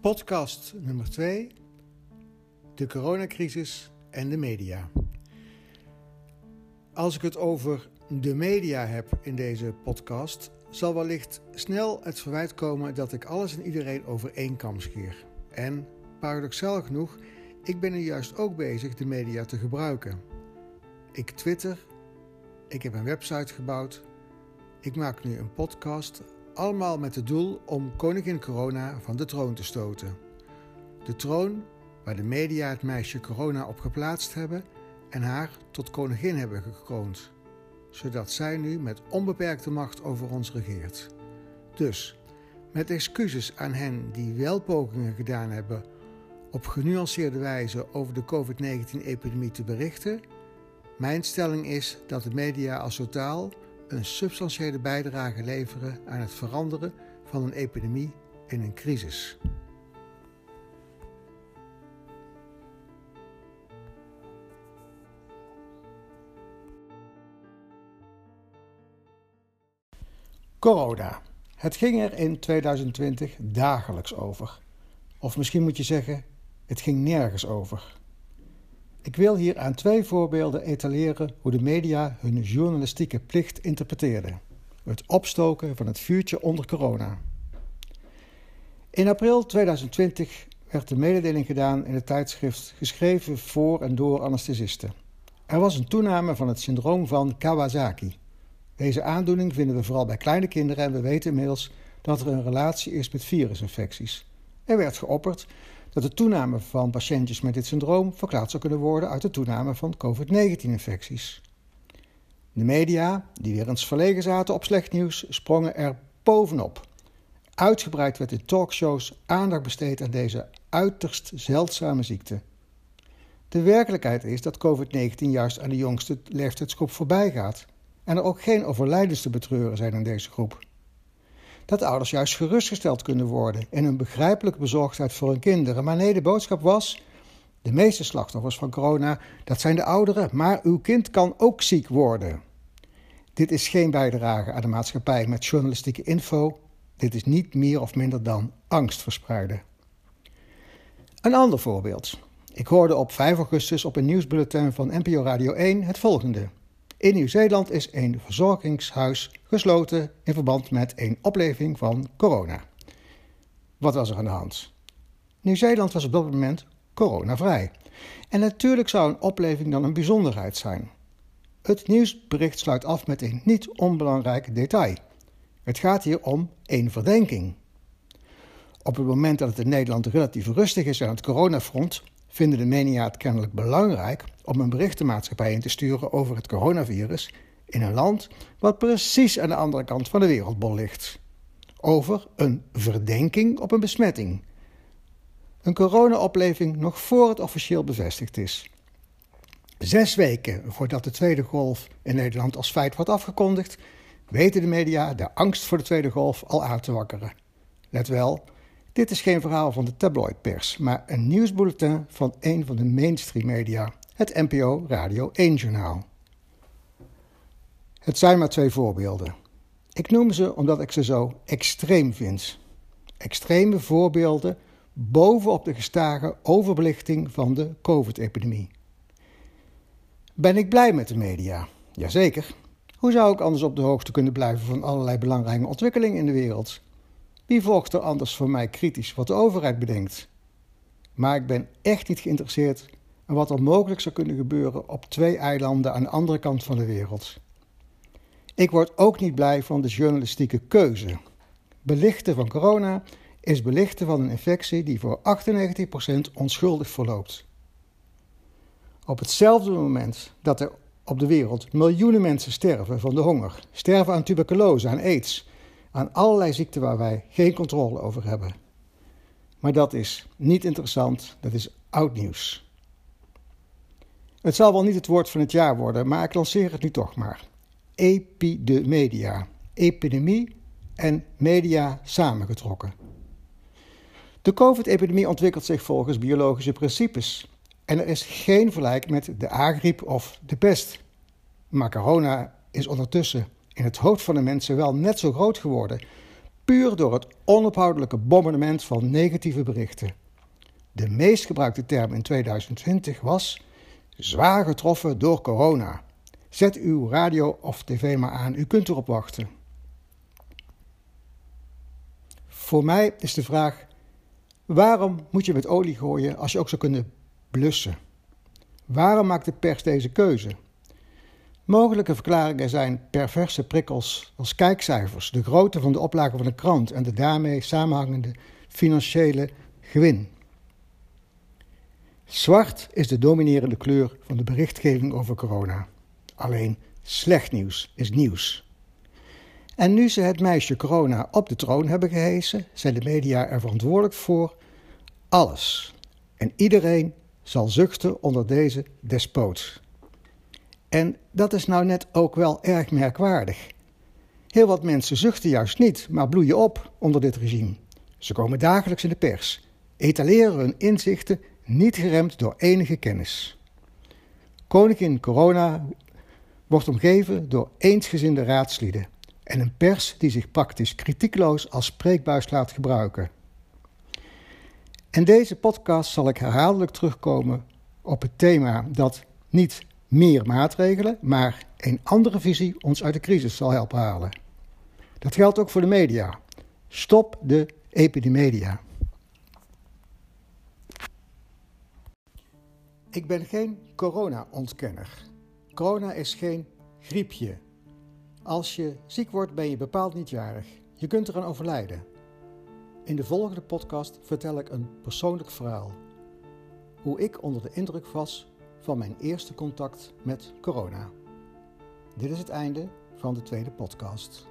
Podcast nummer 2: De coronacrisis en de media. Als ik het over de media heb in deze podcast, zal wellicht snel het verwijt komen dat ik alles en iedereen over één kam scheer. En paradoxaal genoeg, ik ben er juist ook bezig de media te gebruiken. Ik twitter, ik heb een website gebouwd, ik maak nu een podcast allemaal met het doel om koningin Corona van de troon te stoten. De troon waar de media het meisje Corona op geplaatst hebben en haar tot koningin hebben gekroond, zodat zij nu met onbeperkte macht over ons regeert. Dus, met excuses aan hen die wel pogingen gedaan hebben op genuanceerde wijze over de COVID-19-epidemie te berichten, mijn stelling is dat de media als totaal een substantiële bijdrage leveren aan het veranderen van een epidemie in een crisis. Corona. Het ging er in 2020 dagelijks over. Of misschien moet je zeggen, het ging nergens over. Ik wil hier aan twee voorbeelden etaleren hoe de media hun journalistieke plicht interpreteerden: het opstoken van het vuurtje onder corona. In april 2020 werd de mededeling gedaan in het tijdschrift geschreven voor en door anesthesisten. Er was een toename van het syndroom van Kawasaki. Deze aandoening vinden we vooral bij kleine kinderen en we weten inmiddels dat er een relatie is met virusinfecties. Er werd geopperd dat de toename van patiëntjes met dit syndroom verklaard zou kunnen worden uit de toename van COVID-19-infecties. De media, die weer eens verlegen zaten op slecht nieuws, sprongen er bovenop. Uitgebreid werd in talkshows aandacht besteed aan deze uiterst zeldzame ziekte. De werkelijkheid is dat COVID-19 juist aan de jongste leeftijdsgroep voorbij gaat en er ook geen overlijdens te betreuren zijn in deze groep dat ouders juist gerustgesteld kunnen worden in hun begrijpelijke bezorgdheid voor hun kinderen. Maar nee, de boodschap was: de meeste slachtoffers van corona, dat zijn de ouderen, maar uw kind kan ook ziek worden. Dit is geen bijdrage aan de maatschappij met journalistieke info. Dit is niet meer of minder dan angst verspreiden. Een ander voorbeeld. Ik hoorde op 5 augustus op een nieuwsbulletin van NPO Radio 1 het volgende. In Nieuw-Zeeland is een verzorgingshuis gesloten in verband met een opleving van corona. Wat was er aan de hand? Nieuw-Zeeland was op dat moment coronavrij. En natuurlijk zou een opleving dan een bijzonderheid zijn. Het nieuwsbericht sluit af met een niet onbelangrijk detail. Het gaat hier om één verdenking. Op het moment dat het in Nederland relatief rustig is aan het coronafront, vinden de media het kennelijk belangrijk om een berichtenmaatschappij in te sturen over het coronavirus in een land wat precies aan de andere kant van de wereldbol ligt. Over een verdenking op een besmetting. Een corona-opleving nog voor het officieel bevestigd is. Zes weken voordat de tweede golf in Nederland als feit wordt afgekondigd, weten de media de angst voor de tweede golf al aan te wakkeren. Let wel, dit is geen verhaal van de tabloidpers, maar een nieuwsbulletin van een van de mainstream media, het NPO Radio 1-journaal. Het zijn maar twee voorbeelden. Ik noem ze omdat ik ze zo extreem vind. Extreme voorbeelden bovenop de gestage overbelichting van de COVID-epidemie. Ben ik blij met de media? Jazeker. Hoe zou ik anders op de hoogte kunnen blijven van allerlei belangrijke ontwikkelingen in de wereld? Wie volgt er anders voor mij kritisch wat de overheid bedenkt? Maar ik ben echt niet geïnteresseerd in wat er mogelijk zou kunnen gebeuren op twee eilanden aan de andere kant van de wereld. Ik word ook niet blij van de journalistieke keuze. Belichten van corona is belichten van een infectie die voor 98% onschuldig verloopt. Op hetzelfde moment dat er op de wereld miljoenen mensen sterven van de honger, sterven aan tuberculose, aan aids, aan allerlei ziekten waar wij geen controle over hebben. Maar dat is niet interessant, dat is oud nieuws. Het zal wel niet het woord van het jaar worden, maar ik lanceer het nu toch maar. Epidemedia. Epidemie en media samengetrokken. De COVID-epidemie ontwikkelt zich volgens biologische principes. En er is geen vergelijk met de aangriep of de pest. Maar corona is ondertussen in het hoofd van de mensen wel net zo groot geworden. puur door het onophoudelijke bombardement van negatieve berichten. De meest gebruikte term in 2020 was zwaar getroffen door corona. Zet uw radio of tv maar aan, u kunt erop wachten. Voor mij is de vraag: waarom moet je met olie gooien als je ook zou kunnen blussen? Waarom maakt de pers deze keuze? Mogelijke verklaringen zijn perverse prikkels als kijkcijfers, de grootte van de oplage van een krant en de daarmee samenhangende financiële gewin. Zwart is de dominerende kleur van de berichtgeving over corona. Alleen slecht nieuws is nieuws. En nu ze het meisje corona op de troon hebben gehesen, zijn de media er verantwoordelijk voor alles. En iedereen zal zuchten onder deze despoot. En dat is nou net ook wel erg merkwaardig. Heel wat mensen zuchten juist niet, maar bloeien op onder dit regime. Ze komen dagelijks in de pers, etaleren hun inzichten niet geremd door enige kennis. Koningin Corona wordt omgeven door eensgezinde raadslieden en een pers die zich praktisch kritiekloos als spreekbuis laat gebruiken. In deze podcast zal ik herhaaldelijk terugkomen op het thema dat niet meer maatregelen, maar een andere visie ons uit de crisis zal helpen halen. Dat geldt ook voor de media. Stop de epidemedia. Ik ben geen corona-ontkenner. Corona is geen griepje. Als je ziek wordt, ben je bepaald niet jarig. Je kunt eraan overlijden. In de volgende podcast vertel ik een persoonlijk verhaal. Hoe ik onder de indruk was van mijn eerste contact met corona. Dit is het einde van de tweede podcast.